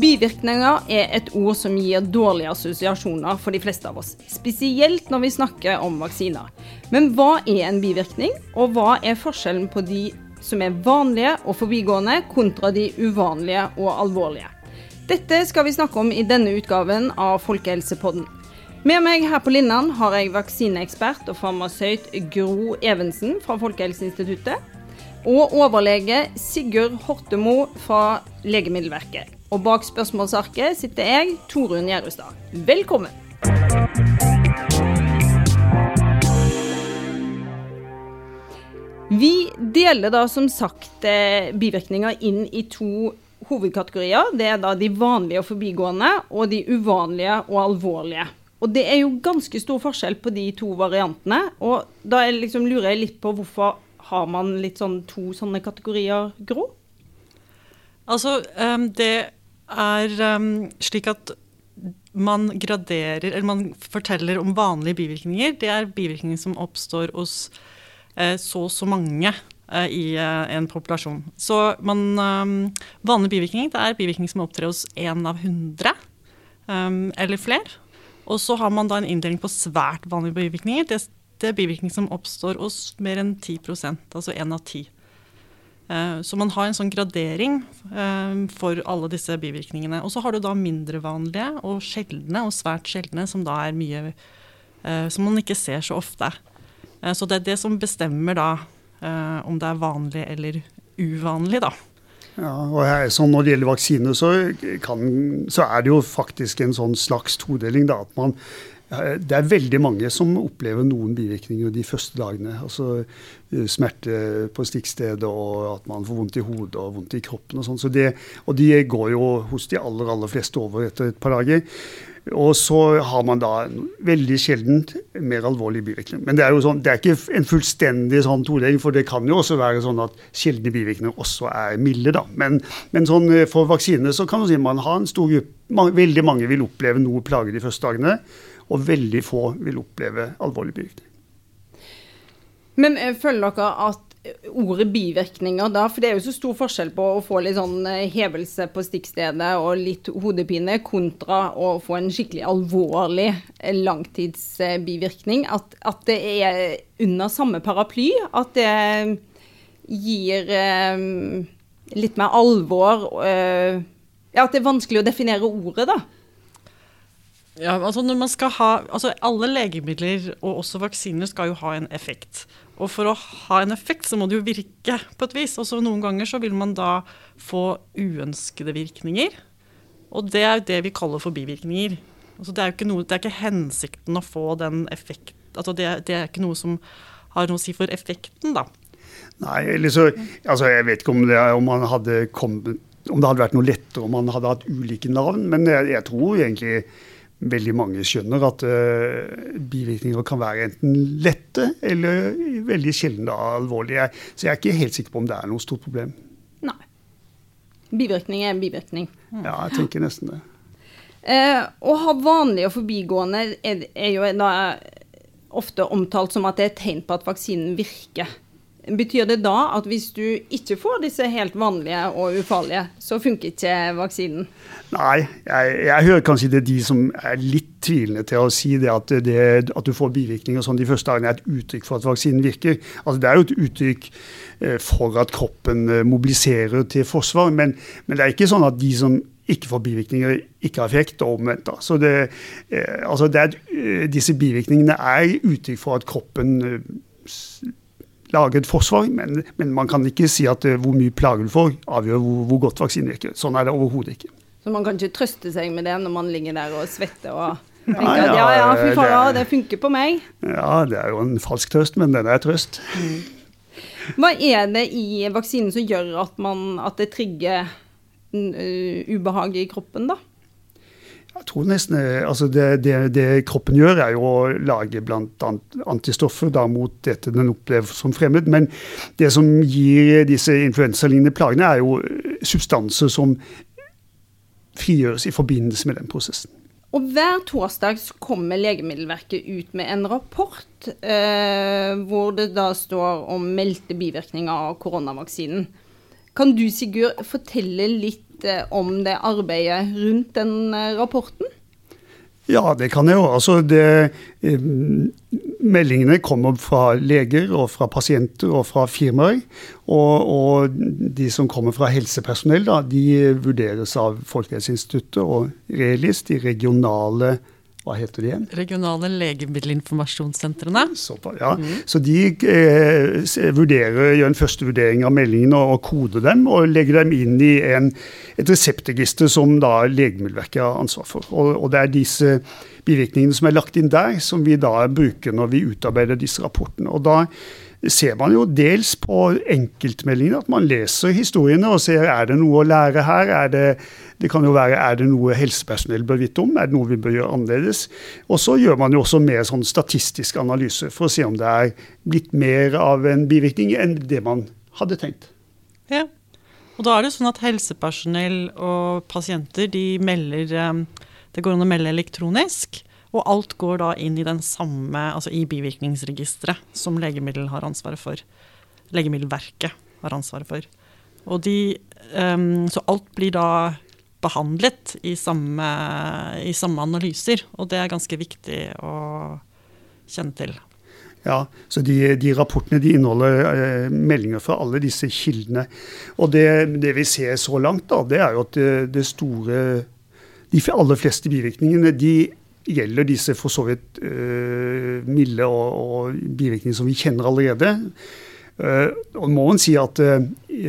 Bivirkninger er et ord som gir dårlige assosiasjoner for de fleste av oss, spesielt når vi snakker om vaksiner. Men hva er en bivirkning, og hva er forskjellen på de som er vanlige og forbigående, kontra de uvanlige og alvorlige? Dette skal vi snakke om i denne utgaven av Folkehelsepodden. Med meg her på Linnan har jeg vaksineekspert og farmasøyt Gro Evensen fra Folkehelseinstituttet. Og overlege Sigurd Hortemo fra Legemiddelverket. Og bak spørsmålsarket sitter jeg, Torunn Gjerustad. Velkommen! Vi deler da som sagt eh, bivirkninger inn i to hovedkategorier. Det er da de vanlige og forbigående, og de uvanlige og alvorlige. Og det er jo ganske stor forskjell på de to variantene. Og da liksom lurer jeg litt på hvorfor har man litt sånn to sånne kategorier, Gro? Altså, um, det er um, slik at man graderer, eller man forteller om vanlige bivirkninger. Det er bivirkninger som oppstår hos eh, så og så mange eh, i eh, en populasjon. Så man, um, vanlige bivirkninger det er bivirkninger som opptrer hos én av hundre eller flere. Og så har man da en inndeling på svært vanlige bivirkninger. Det, det er bivirkninger som oppstår hos mer enn 10% altså én av ti. Eh, så man har en sånn gradering eh, for alle disse bivirkningene. Og så har du da mindre vanlige og sjeldne og svært sjeldne, som da er mye eh, Som man ikke ser så ofte. Så det er det som bestemmer da om det er vanlig eller uvanlig, da. Ja, og her, sånn Når det gjelder vaksiner, så, kan, så, er det jo faktisk en sånn slags todeling. da, at man det er veldig mange som opplever noen bivirkninger de første dagene. Altså eh, smerte på stikkstedet og at man får vondt i hodet og vondt i kroppen og sånn. Så og de går jo hos de aller, aller fleste over etter et par dager. Og så har man da veldig sjelden mer alvorlige bivirkninger. Men det er jo sånn, det er ikke en fullstendig sånn todeling, for det kan jo også være sånn at sjeldne bivirkninger også er milde. da. Men, men sånn eh, for vaksinene så kan man si man har en stor gruppe Veldig mange vil oppleve noe plage de første dagene og veldig få vil oppleve alvorlig bivirkning. Men eh, føler dere at ordet bivirkninger da, for det er jo så stor forskjell på å få litt sånn eh, hevelse på stikkstedet og litt hodepine, kontra å få en skikkelig alvorlig eh, langtidsbivirkning. At, at det er under samme paraply. At det gir eh, litt mer alvor. Eh, ja, at det er vanskelig å definere ordet, da. Ja, altså når man skal ha, altså Alle legemidler og også vaksiner skal jo ha en effekt. Og for å ha en effekt så må det jo virke på et vis. Og så noen ganger så vil man da få uønskede virkninger. Og det er jo det vi kaller for bivirkninger. Altså det, er noe, det er ikke hensikten å få den effekt... Altså det, det er ikke noe som har noe å si for effekten, da. Nei, eller så, altså jeg vet ikke om det, om man hadde kommet, om det hadde vært noe lettere om man hadde hatt ulike navn, men jeg, jeg tror egentlig veldig mange skjønner at uh, bivirkninger kan være enten lette eller veldig sjelden alvorlige. Så jeg er ikke helt sikker på om det er noe stort problem. Nei. Bivirkning er bivirkning. Ja, jeg tenker nesten det. Uh, å ha vanlige og forbigående er, er jo da ofte omtalt som at det er et tegn på at vaksinen virker. Betyr det da at hvis du ikke får disse helt vanlige og ufarlige, så funker ikke vaksinen? Nei, jeg, jeg hører kanskje det er de som er litt tvilende til å si det at, det, at du får bivirkninger sånn de første dagene er et uttrykk for at vaksinen virker. Altså Det er jo et uttrykk eh, for at kroppen eh, mobiliserer til forsvar, men, men det er ikke sånn at de som ikke får bivirkninger, ikke har effekt, og omvendt. da. Så det, eh, altså det er, Disse bivirkningene er uttrykk for at kroppen lage et forsvar, men, men, man kan ikke si at uh, hvor mye plage du får, avgjør hvor, hvor godt vaksinen virker. Sånn er det overhodet ikke. Så man kan ikke trøste seg med det når man ligger der og svetter og tenker ja, ja, at ja, ja, fy faen, det, det, funker på meg? Ja, det er jo en falsk trøst, men den er trøst. Mm. Hva er det i vaksinen som gjør at, man, at det trigger uh, ubehag i kroppen, da? Jeg tror nesten, eh, altså det, det, det, kroppen gjør, er jo å lage bl.a. antistoffer da, mot dette den opplever som fremmed. Men det som gir disse influensalignende plagene, er jo eh, substanser som frigjøres i forbindelse med den prosessen. Og hver torsdag kommer Legemiddelverket ut med en rapport eh, hvor det da står om meldte bivirkninger av koronavaksinen. Kan du Sigurd fortelle litt eh, om det arbeidet rundt den eh, rapporten? Ja, det kan jeg jo. Altså, det, eh, meldingene kommer fra leger og fra pasienter og fra firmaer. Og, og de som kommer fra helsepersonell, da, de vurderes av Folkehelseinstituttet og Relis, de regionale hva heter de igjen? Regionale legemiddelinformasjonssentrene. Så, ja. Mm. Så de eh, vurderer, gjør en første vurdering av meldingene og, og koder dem, og legger dem inn i en, et reseptregister som da Legemiddelverket har ansvar for. Og, og, det er disse bivirkningene som er lagt inn der, som vi da bruker når vi utarbeider disse rapportene. Og da ser man jo dels på enkeltmeldingene, at man leser historiene og ser er det noe å lære her. Er det, det kan jo være er det noe helsepersonell bør vite om, er det noe vi bør gjøre annerledes. Og så gjør man jo også mer sånn statistisk analyse for å se om det er blitt mer av en bivirkning enn det man hadde tenkt. Ja, og da er det sånn at helsepersonell og pasienter de melder eh, Det går an å melde elektronisk. Og alt går da inn i den samme, altså i bivirkningsregisteret som legemiddel har ansvaret for. Legemiddelverket har ansvaret for. Og de, um, så alt blir da behandlet i samme, i samme analyser, og det er ganske viktig å kjenne til. Ja, så de, de rapportene de inneholder eh, meldinger fra alle disse kildene. Og det, det, vi ser så langt, da, det er jo at det, det store De aller fleste bivirkningene de gjelder disse for så vidt uh, milde og, og, bivirkninger som vi kjenner allerede. Uh, og må man si at uh,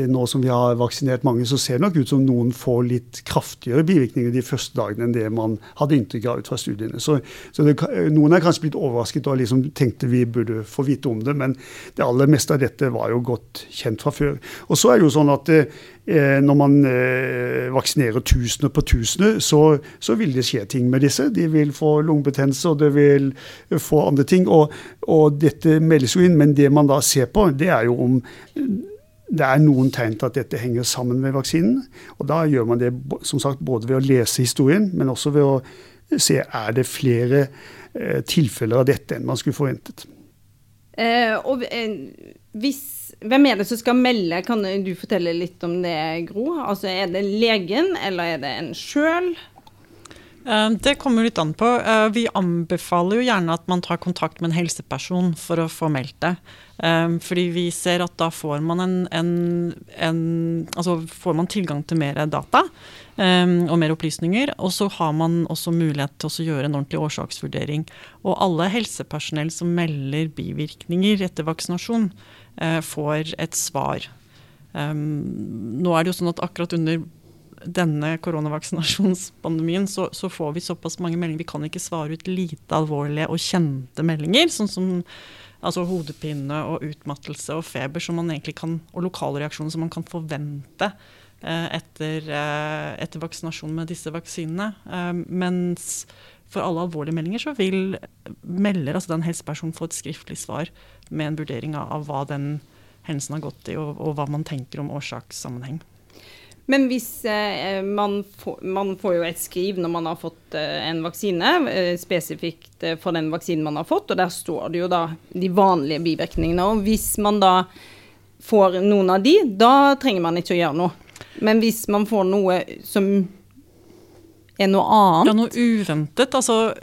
nå som vi har vaksinert mange, så ser det nok ut som noen får litt kraftigere bivirkninger de første dagene enn det man hadde inntrykk av ut fra studiene. Så, så det, noen er kanskje blitt overrasket og liksom tenkte vi burde få vite om det, men det aller meste av dette var jo godt kjent fra før. Og så er det jo sånn at Eh, når man eh, vaksinerer tusener på tusener, så, så, vil det skje ting med disse. De vil få lungebetennelse, og det vil få andre ting. Og, og, dette meldes jo inn, men det man da ser på, det er jo om det er noen tegn til at dette henger sammen med vaksinen. Og da gjør man det som sagt både ved å lese historien, men også ved å se er det flere eh, tilfeller av dette enn man skulle forventet. Eh, og eh, hvis hvem er det som skal melde? Kan du fortelle litt om det, Gro? Altså, Er det legen, eller er det en sjøl? Eh, det kommer litt an på. Eh, vi anbefaler jo gjerne at man tar kontakt med en helseperson for å få meldt det. Eh, fordi vi ser at da får man, en, en, en, altså får man tilgang til mer data og mer opplysninger. Og så har man også mulighet til å gjøre en ordentlig årsaksvurdering. Og alle helsepersonell som melder bivirkninger etter vaksinasjon, får et svar. nå er det jo sånn at akkurat under denne koronavaksinasjonspandemien så, så, får vi såpass mange meldinger. Vi kan ikke svare ut lite alvorlige og kjente meldinger, sånn som altså hodepine og utmattelse og feber som man egentlig kan, og lokale reaksjoner som man kan forvente eh, etter, eh, etter, vaksinasjon med disse vaksinene. Eh, mens for alle alvorlige meldinger så vil melder, altså den helsepersonen, få et skriftlig svar med en vurdering av, hva den hendelsen har gått i, og, og hva man tenker om årsakssammenheng. Men hvis eh, man, får, man, får, jo et skriv når man har fått eh, en vaksine, eh, spesifikt eh, for den vaksinen man har fått, og der står det jo da de vanlige bivirkningene. Og hvis man da får noen av de, da trenger man ikke å gjøre noe. Men hvis man får noe som er noe annet Ja, noe uventet. Altså,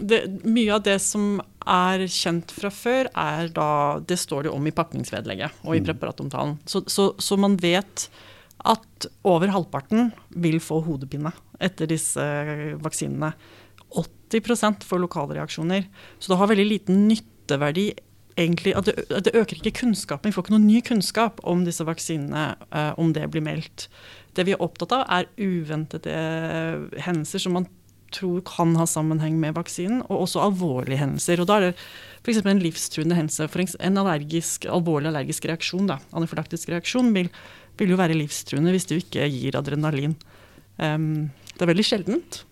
det, mye av det som er kjent fra før, er da Det står det om i pakningsvedlegget og i mm. preparatomtalen. Så, så, så, man vet at over halvparten vil få hodepine etter disse vaksinene. 80% får lokale reaksjoner. Så det har veldig liten nytteverdi. Egentlig, at det, det, øker ikke kunnskapen. Vi får ikke noe ny kunnskap om disse vaksinene eh, om det blir meldt. Det vi er opptatt av, er uventede hendelser som man tror kan ha sammenheng med vaksinen, og også alvorlige hendelser. Og Da er det f.eks. en livstruende hendelse. En allergisk, alvorlig allergisk reaksjon, da, anafylaktisk reaksjon, vil, vil, jo være livstruende hvis du ikke gir adrenalin. Um, det er veldig sjeldent,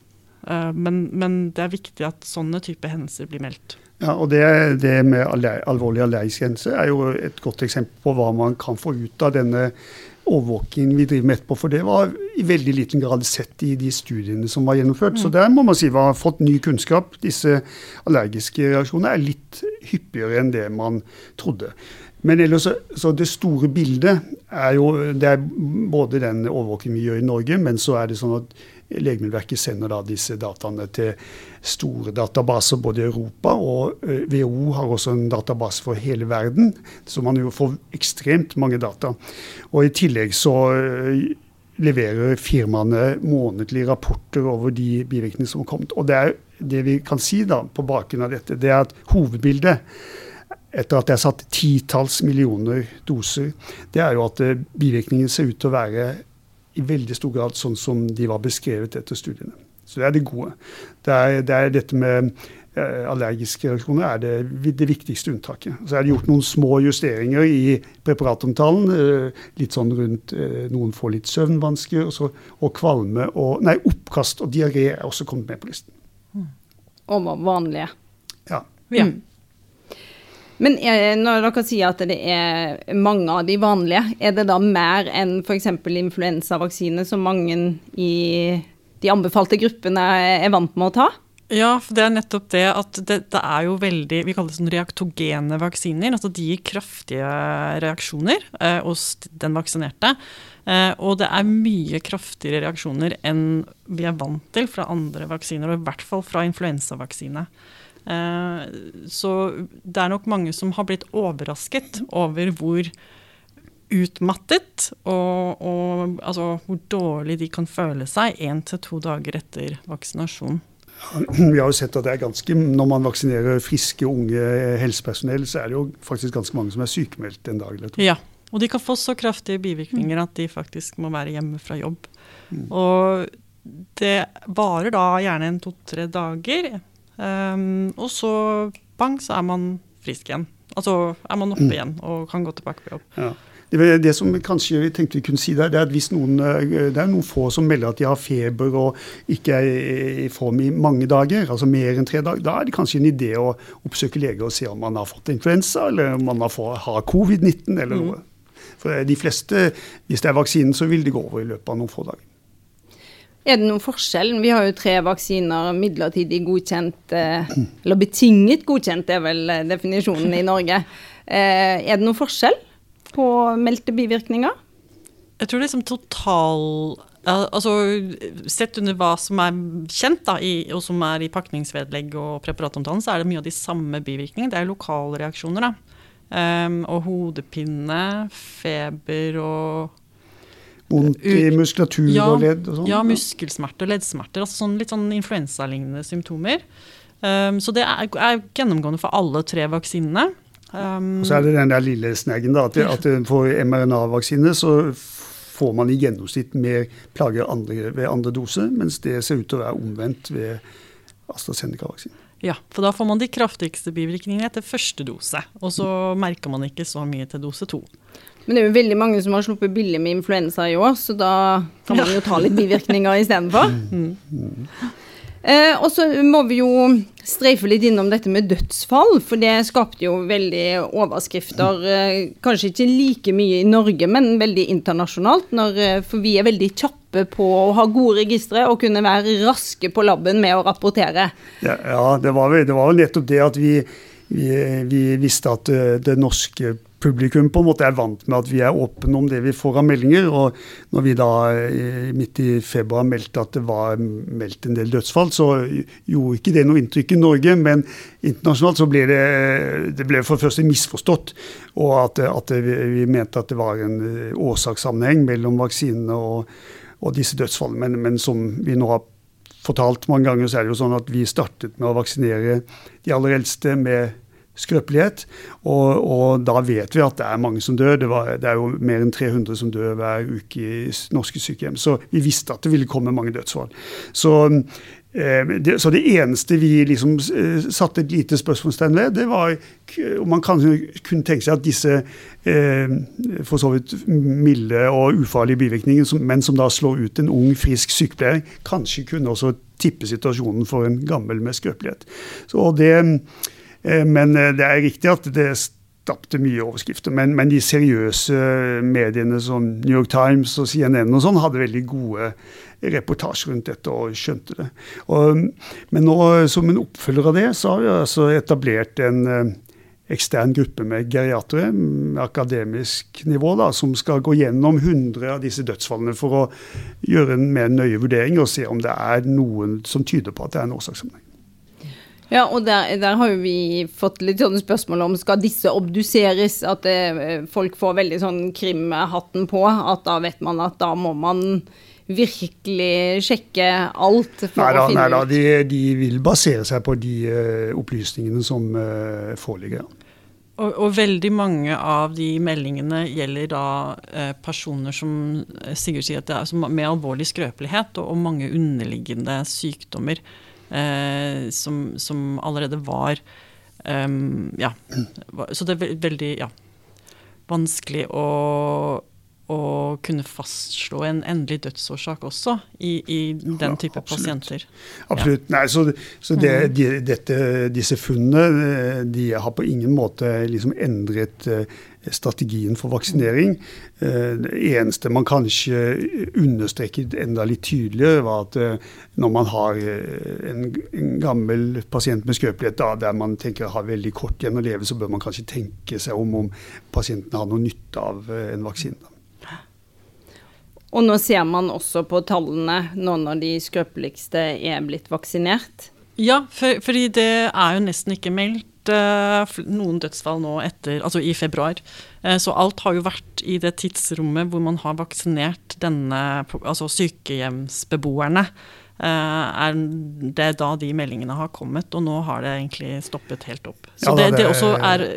uh, men, men, det er viktig at sånne type hendelser blir meldt. Ja, og det, det med alvorlig allergisk hendelse er jo et godt eksempel på hva man kan få ut av denne overvåkingen vi driver med etterpå. For det var i veldig liten grad sett i de studiene som var gjennomført. Mm. Så der må man si vi har fått ny kunnskap. Disse allergiske reaksjonene er litt hyppigere enn det man trodde. Men ellers, så det store bildet er jo det er både den overvåkingen vi gjør i Norge, men så er det sånn at Legemiddelverket sender da disse dataene til store databaser både i Europa, og WHO har også en database for hele verden, så man jo får ekstremt mange data. Og i tillegg så leverer firmaene månedlige rapporter over de bivirkningene som har kommet. Og det, det vi kan si da på bakgrunn av dette, det er at hovedbildet etter at det er satt titalls millioner doser, det er jo at bivirkningen ser ut til å være i veldig stor grad sånn som de var beskrevet etter studiene. Så det er det gode. Det er, det er dette med eh, allergiske reaksjoner er det, det, viktigste unntaket. Så er det gjort noen små justeringer i preparatomtalen. Eh, litt sånn rundt eh, Noen får litt søvnvansker, og, så, og kvalme og Nei, oppkast og diaré er også kommet med på listen. Og vanlige. Ja. ja. Men er, når dere sier at det er mange av de vanlige, er det da mer enn f.eks. influensavaksine som mange i de anbefalte gruppene er vant med å ta? Ja, for det er nettopp det at det, det er jo veldig Vi kaller det sånn reaktogene vaksiner. Altså de gir kraftige reaksjoner eh, hos den vaksinerte. Eh, og det er mye kraftigere reaksjoner enn vi er vant til fra andre vaksiner, og i hvert fall fra influensavaksine. Eh, så det er nok mange som har blitt overrasket over hvor utmattet og, og altså, hvor dårlig de kan føle seg én til to dager etter vaksinasjon. Vi har jo sett at det er ganske, Når man vaksinerer friske, unge helsepersonell, så er det jo faktisk ganske mange som er sykemeldt en dag eller to. Ja, og de kan få så kraftige bivirkninger at de faktisk må være hjemme fra jobb. Mm. Og det varer da gjerne en to-tre dager. Um, og så bang, så er man frisk igjen. Altså er man oppe mm. igjen og kan gå tilbake på jobb. Ja. Det, det, som kanskje vi tenkte vi kunne si der, det er at hvis noen, eh, det er noen få som melder at de har feber og ikke er i form i mange dager, altså mer enn tre dager, da er det kanskje en idé å oppsøke lege og se om man har fått influensa, eller om man har, har covid-19 eller mm. noe. For de fleste, hvis det er vaksinen, så vil det gå over i løpet av noen få dager. Er det noen forskjell? Vi har jo tre vaksiner midlertidig godkjent, eh, eller betinget godkjent er vel eh, definisjonen i Norge. Eh, er det noen forskjell på meldte bivirkninger? Jeg tror liksom total Altså Sett under hva som er kjent, da, i, og som er i pakningsvedlegg og preparatomtalen, så er det mye av de samme bivirkningene. Det er lokale reaksjoner. da. Um, og hodepine, feber og Vondt i muskulatur ja, og ledd og sånt, Ja, muskelsmerter og leddsmerter. Altså sånn, litt sånn influensalignende symptomer. Um, så det er, er, gjennomgående for alle tre vaksinene. Um, og så er det den der lille sneggen, da. At, at for mRNA-vaksine så får man i gjennomsnitt mer plager andre, ved andre dose, mens det ser ut til å være omvendt ved AstraZeneca-vaksinen. Ja, for da får man de kraftigste bivirkningene etter første dose. Og så merker man ikke så mye til dose to. Men det er jo veldig mange som har sluppet billig med influensa i år, så da kan man jo ta litt bivirkninger istedenfor. Mm. Eh, og så må vi jo streife litt innom dette med dødsfall, for det skapte jo veldig overskrifter. Eh, kanskje ikke like mye i Norge, men veldig internasjonalt. Når, eh, for vi er veldig kjappe på å ha gode registre og kunne være raske på laben med å rapportere. Ja, ja det, var, det var nettopp det at vi, vi, vi visste at eh, det norske publikum på en måte er vant med at vi er åpne om det vi får av meldinger. Og når vi da midt i februar meldte at det var meldt en del dødsfall, så gjorde ikke det noe inntrykk i Norge. Men internasjonalt så ble det, det ble for det første misforstått. Og at, at vi mente at det var en årsakssammenheng mellom vaksinene og, og disse dødsfallene. Men, men som vi nå har fortalt mange ganger, så er det jo sånn at vi startet med å vaksinere de aller eldste med skrøpelighet. Og, og, da vet vi at det er mange som dør. Det, var, det, er jo mer enn 300 som dør hver uke i norske sykehjem. Så vi visste at det ville komme mange dødsfall. Så, eh, det, så det eneste vi liksom eh, satte et lite spørsmålstegn ved, det var om man kan, kunne tenke seg at disse eh, for så vidt milde og ufarlige bivirkninger, som, men som da slår ut en ung, frisk sykepleier, kanskje kunne også tippe situasjonen for en gammel med skrøpelighet. Så det men eh, det er riktig at det skapte mye overskrifter. Men, men, de seriøse mediene som New York Times og CNN og sånn hadde veldig gode reportasjer rundt dette og skjønte det. Og, men nå, som en oppfølger av det, så har vi altså etablert en eh, ekstern gruppe med geriatere med akademisk nivå da, som skal gå gjennom 100 av disse dødsfallene for å gjøre en mer nøye vurdering og se om det er noen som tyder på at det er en årsakssammenheng. Ja, og der, der, har jo vi fått litt sånne spørsmål om skal disse obduseres? At det, eh, folk får veldig sånn krimhatten på. At da vet man at da må man virkelig sjekke alt for neida, å finne neida, ut? De, de vil basere seg på de uh, opplysningene som uh, foreligger. Og, og, veldig mange av de meldingene gjelder da eh, personer som Sigurd sier at det er med alvorlig skrøpelighet og, og mange underliggende sykdommer eh, som, som, allerede var um, Ja. Så det er veldig ja, vanskelig å å kunne fastslå en endelig dødsårsak også i, i den type ja, pasienter. Absolutt. Ja. Nei, så, så det, mm. de, dette, disse funnene de har på ingen måte liksom endret uh, strategien for vaksinering. Det eneste man kanskje understreket enda litt tydeligere, var at når man har en, en, gammel pasient med skrøpelighet der man tenker har veldig kort igjen å leve, så bør man kanskje tenke seg om om pasienten har noe nytte av en vaksine. Og nå ser man også på tallene nå når de skrøpeligste er blitt vaksinert. Ja, for, fordi det er jo nesten ikke meldt uh, noen dødsfall nå etter, altså i februar. Uh, så alt har jo vært i det tidsrommet hvor man har vaksinert denne, altså sykehjemsbeboerne. Uh, er det er da de meldingene har kommet, og nå har det egentlig stoppet helt opp. Så ja, da, det, det også er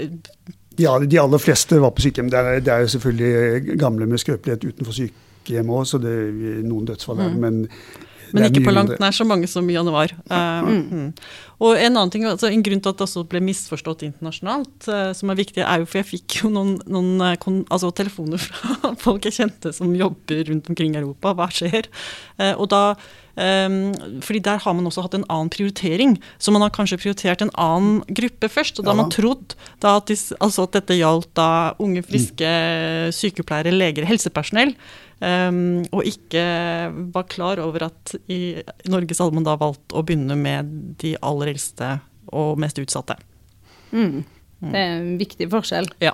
ja, de aller fleste var på sykehjem. Det er, det er jo selvfølgelig gamle med skrøpelighet utenfor sykehjem sykehjem òg, så det er noen dødsfall der. Mm. Men, men ikke på langt nær så mange som i januar. Uh, mm. Mm. Og En annen ting, altså en grunn til at det også ble misforstått internasjonalt, uh, som er viktig, er jo for jeg fikk jo noen, noen uh, kon, altså telefoner fra folk jeg kjente som jobber rundt omkring i Europa. Hva skjer? og da fordi der har man også hatt en annen prioritering. Så man har kanskje prioritert en annen gruppe først. Og da har man trodd da at, de, altså at, dette gjaldt da unge, friske sykepleiere, leger, helsepersonell. Um, og ikke var klar over at i Norge så hadde man da valgt å begynne med de aller eldste og mest utsatte. Mm. Det er en viktig forskjell. Ja.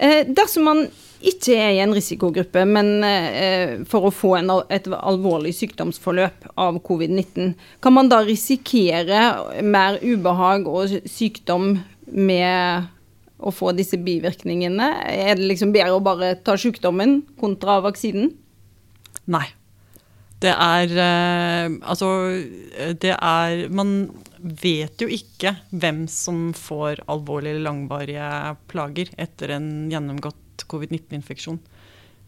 Eh, dersom man ikke er i en risikogruppe, men eh, for å få en, et alvorlig sykdomsforløp av covid-19, kan man da risikere mer ubehag og sykdom med å få disse bivirkningene? Er det liksom bedre å bare ta sykdommen kontra vaksinen? Nei. Det er uh, Altså, det er Man vet jo ikke hvem som får alvorlige langvarige plager etter en gjennomgått covid-19-infeksjon.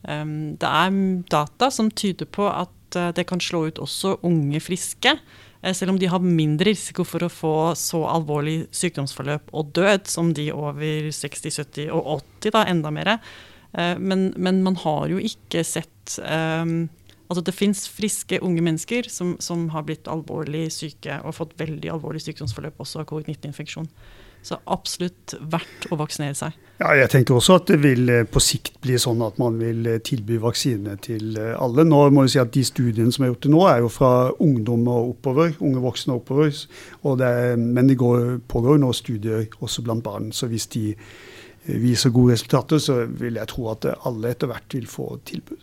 Um, det er data som tyder på at uh, det kan slå ut også unge friske. Eh, selv om de har mindre risiko for å få så alvorlig sykdomsforløp og død som de over 60, 70 og 80, da enda mer. Eh, men, men man har jo ikke sett um, Altså det fins friske unge mennesker som, som, har blitt alvorlig syke og fått veldig alvorlig sykdomsforløp også av covid-19-infeksjon. Så absolutt verdt å vaksinere seg. Ja, jeg tenker også at det vil eh, på sikt bli sånn at man vil eh, tilby vaksine til eh, alle. Nå må jeg si at De studiene som er gjort til nå, er jo fra ungdom og oppover. Unge voksne og oppover. Og det, men det går, pågår nå studier også blant barn. Så hvis de viser gode resultater, så vil jeg tro at alle etter hvert vil få tilbud.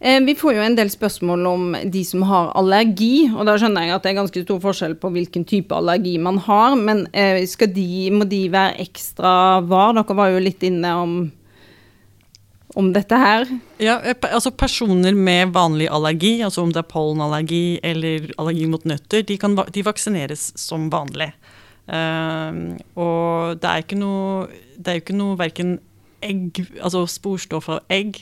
Eh, vi får jo en del spørsmål om de som har allergi, og da skjønner jeg at det er ganske stor forskjell på hvilken type allergi man har, men eh, de, må de være ekstra var? Dere var jo litt inne om, om dette her. Ja, eh, altså Personer med vanlig allergi, altså om det er pollenallergi eller allergi mot nøtter, de, kan, de vaksineres som vanlig. Uh, og det er ikke noe jo ikke noe verken egg, altså sporstoff av egg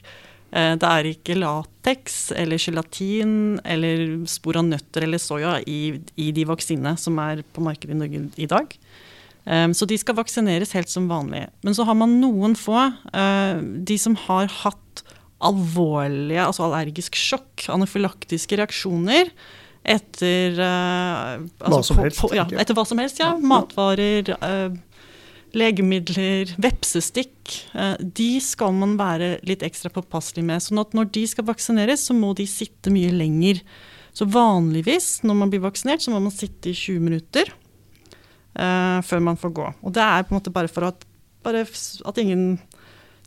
det er ikke lateks eller gelatin eller spor av nøtter eller soya i, i, de vaksinene som er på markedet i Norge i dag. Um, så de skal vaksineres helt som vanlig. Men så har man noen få, uh, de som har hatt alvorlige, altså allergisk sjokk, anafylaktiske reaksjoner, etter altså, Hva som helst. På, på, ja, etter hva som helst, ja. Matvarer, legemidler, vepsestikk. Uh, de skal man være litt ekstra påpasselig med. sånn at når de skal vaksineres, så må de sitte mye lenger. Så vanligvis når man blir vaksinert, så må man sitte i 20 minutter før man får gå. Og det er på en måte bare for at, bare at ingen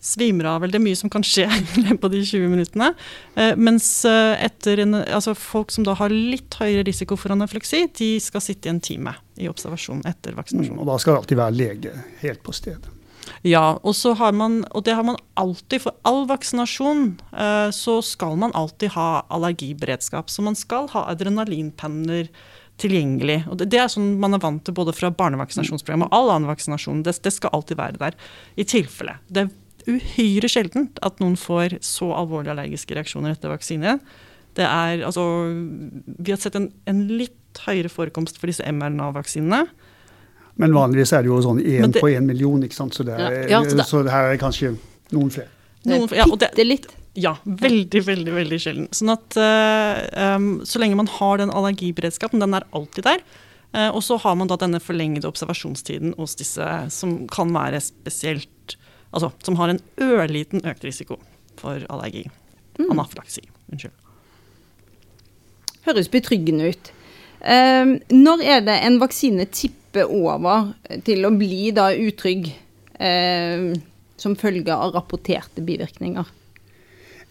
svimer av. Det er mye som kan skje på de 20 minuttene. Eh, mens etter en, altså folk som da har litt høyere risiko for anafleksi, de skal sitte i en time i observasjon etter vaksinasjon. Mm, og da skal det alltid være lege helt på stedet. Ja, og, har man, og det har man alltid. For all vaksinasjon eh, så skal man alltid ha allergiberedskap. Så man skal ha adrenalinpenner tilgjengelig. Og det, det, er sånn man er vant til både fra barnevaksinasjonsprogrammet og all annen vaksinasjon. Det, det, skal alltid være der, i tilfelle. Det er uhyre sjeldent at noen får så alvorlige allergiske reaksjoner etter vaksine. Det er, altså, vi har sett en, en litt høyere forekomst for disse mRNA-vaksinene. Men vanligvis er det jo sånn én på én million, ikke sant? Så det, er, ja, så, det, så det her er kanskje noen flere. Noen, ja, Bitte litt. Ja, veldig, veldig veldig sjelden. Sånn at uh, um, Så lenge man har den allergiberedskapen, den er alltid der. Uh, og så har man da denne forlengede observasjonstiden hos disse som kan være spesielt Altså som har en ørliten økt risiko for allergi. Mm. Anaflaksi. Unnskyld. Høres betryggende ut. Um, når er det en vaksine tipper over til å bli da utrygg um, som følge av rapporterte bivirkninger?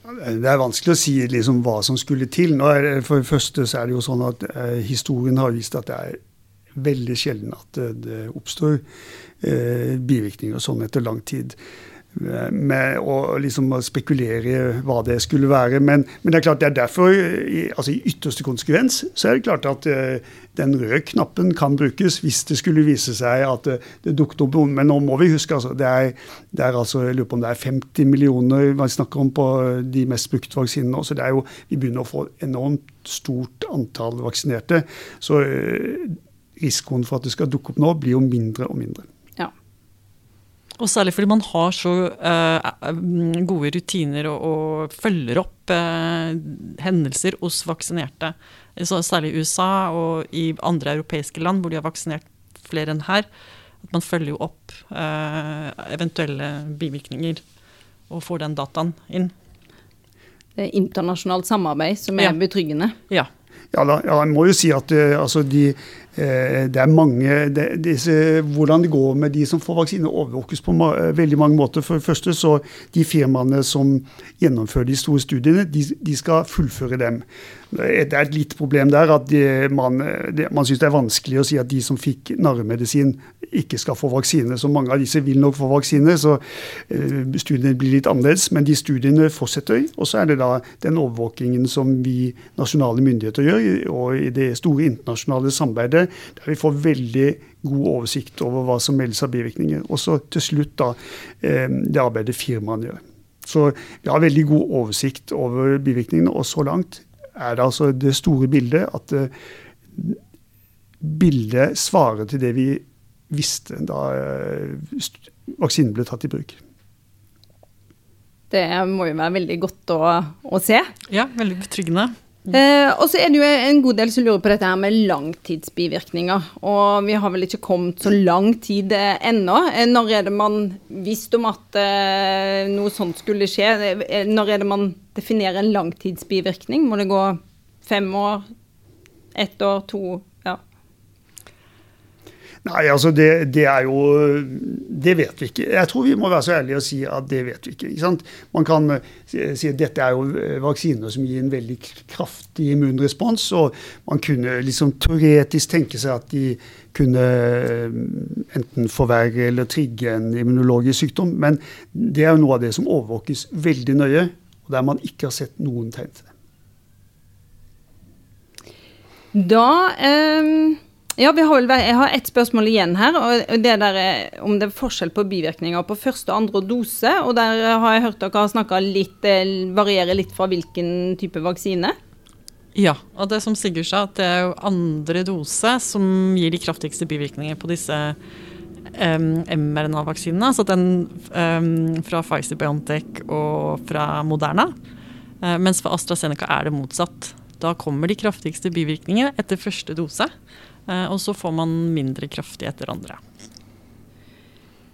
Det er vanskelig å si liksom hva som skulle til. Er, for det første så er det jo sånn at eh, Historien har vist at det er veldig sjelden at det, oppstår eh, bivirkninger sånn etter lang tid. Med å liksom spekulere hva det skulle være. Men, men, det er klart det er derfor, i, altså i ytterste konsekvens, så er det klart at uh, den røde knappen kan brukes hvis det skulle vise seg at uh, det dukket opp noen. Men nå må vi huske altså, det er, det er altså, jeg lurer på om det er 50 millioner man snakker om på de mest brukte vaksinene. Så det er jo, vi begynner å få enormt stort antall vaksinerte. Så uh, risikoen for at det skal dukke opp nå, blir jo mindre og mindre. Og særlig fordi man har så uh, gode rutiner og, og følger opp uh, hendelser hos vaksinerte. Så særlig i USA og i andre europeiske land hvor de har vaksinert flere enn her. At man følger jo opp uh, eventuelle bivirkninger og får den dataen inn. Det er internasjonalt samarbeid som er ja. betryggende. Ja. Ja, da, ja, jeg må jo si at altså de Eh, det er mange de, disse, Hvordan det går med de som får vaksine, overvåkes på ma veldig mange måter. For det første så De firmaene som gjennomfører de store studiene, de, de skal fullføre dem. Det er et lite problem der at de, man, de, man syns det er vanskelig å si at de som fikk narremedisin, ikke skal få vaksine. Så mange av disse vil nok få vaksine, så uh, studiene blir litt annerledes. Men de studiene fortsetter. Og så er det da den overvåkingen som vi nasjonale myndigheter gjør, og i det store internasjonale samarbeidet, der vi får veldig god oversikt over hva som meldes av bivirkninger. Og så til slutt da uh, det arbeidet firmaene gjør. Så vi har veldig god oversikt over bivirkningene, og så langt er det altså det store bildet at uh, bildet svarer til det vi visste da uh, vaksinen ble tatt i bruk. Det må jo være veldig godt å, å se. Ja, veldig betryggende. Eh, og så er det jo en god del som lurer på dette her med langtidsbivirkninger. Og vi har vel ikke kommet så lang tid eh, ennå. Eh, når er det man visste om at eh, noe sånt skulle skje? Eh, når er det man definerer en langtidsbivirkning? Må det gå fem år? Ett år? To? Nei, altså det, det, er jo Det vet vi ikke. Jeg tror vi må være så ærlige og si at det vet vi ikke. ikke Man kan eh, si at dette er jo eh, vaksiner som gir en veldig kraftig immunrespons. Og man kunne liksom teoretisk tenke seg at de kunne eh, enten forverre eller trigge en immunologisk sykdom. Men det er jo noe av det som overvåkes veldig nøye, og der man ikke har sett noen tegn til det. Da eh, ja, har vel, Jeg har ett spørsmål igjen her. og det der er Om det er forskjell på bivirkninger på første og andre dose. og Der har jeg hørt dere har snakka litt eh, varierer litt fra hvilken type vaksine. Ja, og det som Sigurd sa, at det er jo andre dose som gir de kraftigste bivirkninger på disse um, mRNA-vaksinene. Altså den fra Pfizer-Biontech og fra Moderna. Uh, mens for AstraZeneca er det motsatt. Da kommer de kraftigste bivirkningene etter første dose, eh, og så får man mindre kraftig etter andre.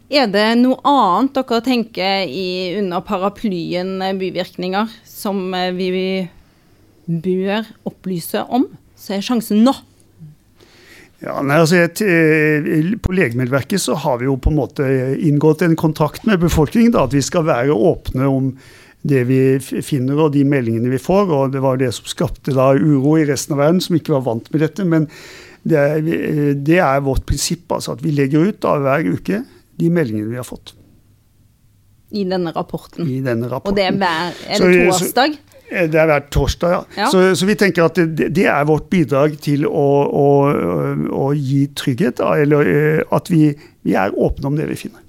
Er det noe annet dere tenker i, under paraplyen bivirkninger som vi bør opplyse om? Så er sjansen nå. Ja, nei, altså, et, på Legemiddelverket så har vi jo på en måte inngått en kontrakt med befolkningen. Da, at vi skal være åpne om det vi finner og de meldingene vi får. og Det var det som skapte da uro i resten av verden, som ikke var vant med dette. Men det er, det er vårt prinsipp, altså at vi legger ut da, hver uke de meldingene vi har fått. I denne rapporten. I denne rapporten. Og det er hver er det torsdag? Eh, det er hver torsdag, ja. ja. Så, så, vi tenker at det, det, er vårt bidrag til å, å, å gi trygghet. Da, eller eh, at vi, vi, er åpne om det vi finner.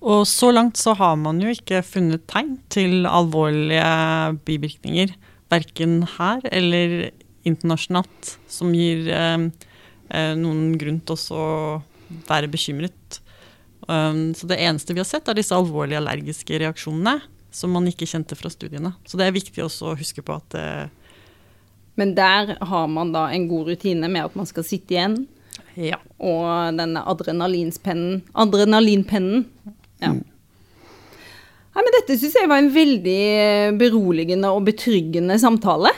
Og så langt så har man jo ikke funnet tegn til alvorlige bivirkninger. Verken her eller internasjonalt, som gir eh, eh noen grunn til å være bekymret. Um, så det eneste vi har sett, er disse alvorlige allergiske reaksjonene som man ikke kjente fra studiene. Så det er viktig også å huske på at eh, Men der har man da en god rutine med at man skal sitte igjen, ja. og denne adrenalinpennen Adrenalinpennen. Ja. Mm. Nei, men dette syns jeg var en veldig beroligende og betryggende samtale.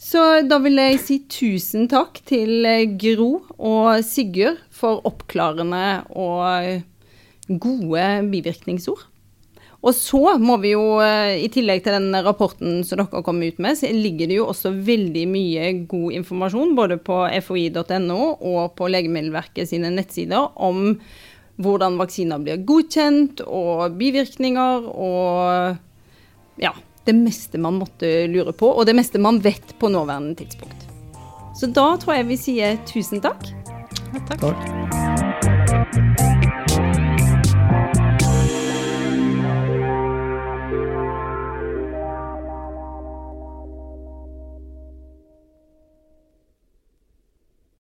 Så da vil jeg si tusen takk til Gro og Sigurd for oppklarende og gode bivirkningsord. Og så må vi jo, eh, i tillegg til den rapporten som dere har kommet ut med, så ligger det jo også veldig mye god informasjon både på foi.no og på Legemiddelverket sine nettsider om hvordan vaksiner blir godkjent, og bivirkninger, og ja, det meste man måtte lure på, og det meste man vet på nåværende tidspunkt. Så da tror jeg vi sier tusen takk. Ja, takk. takk.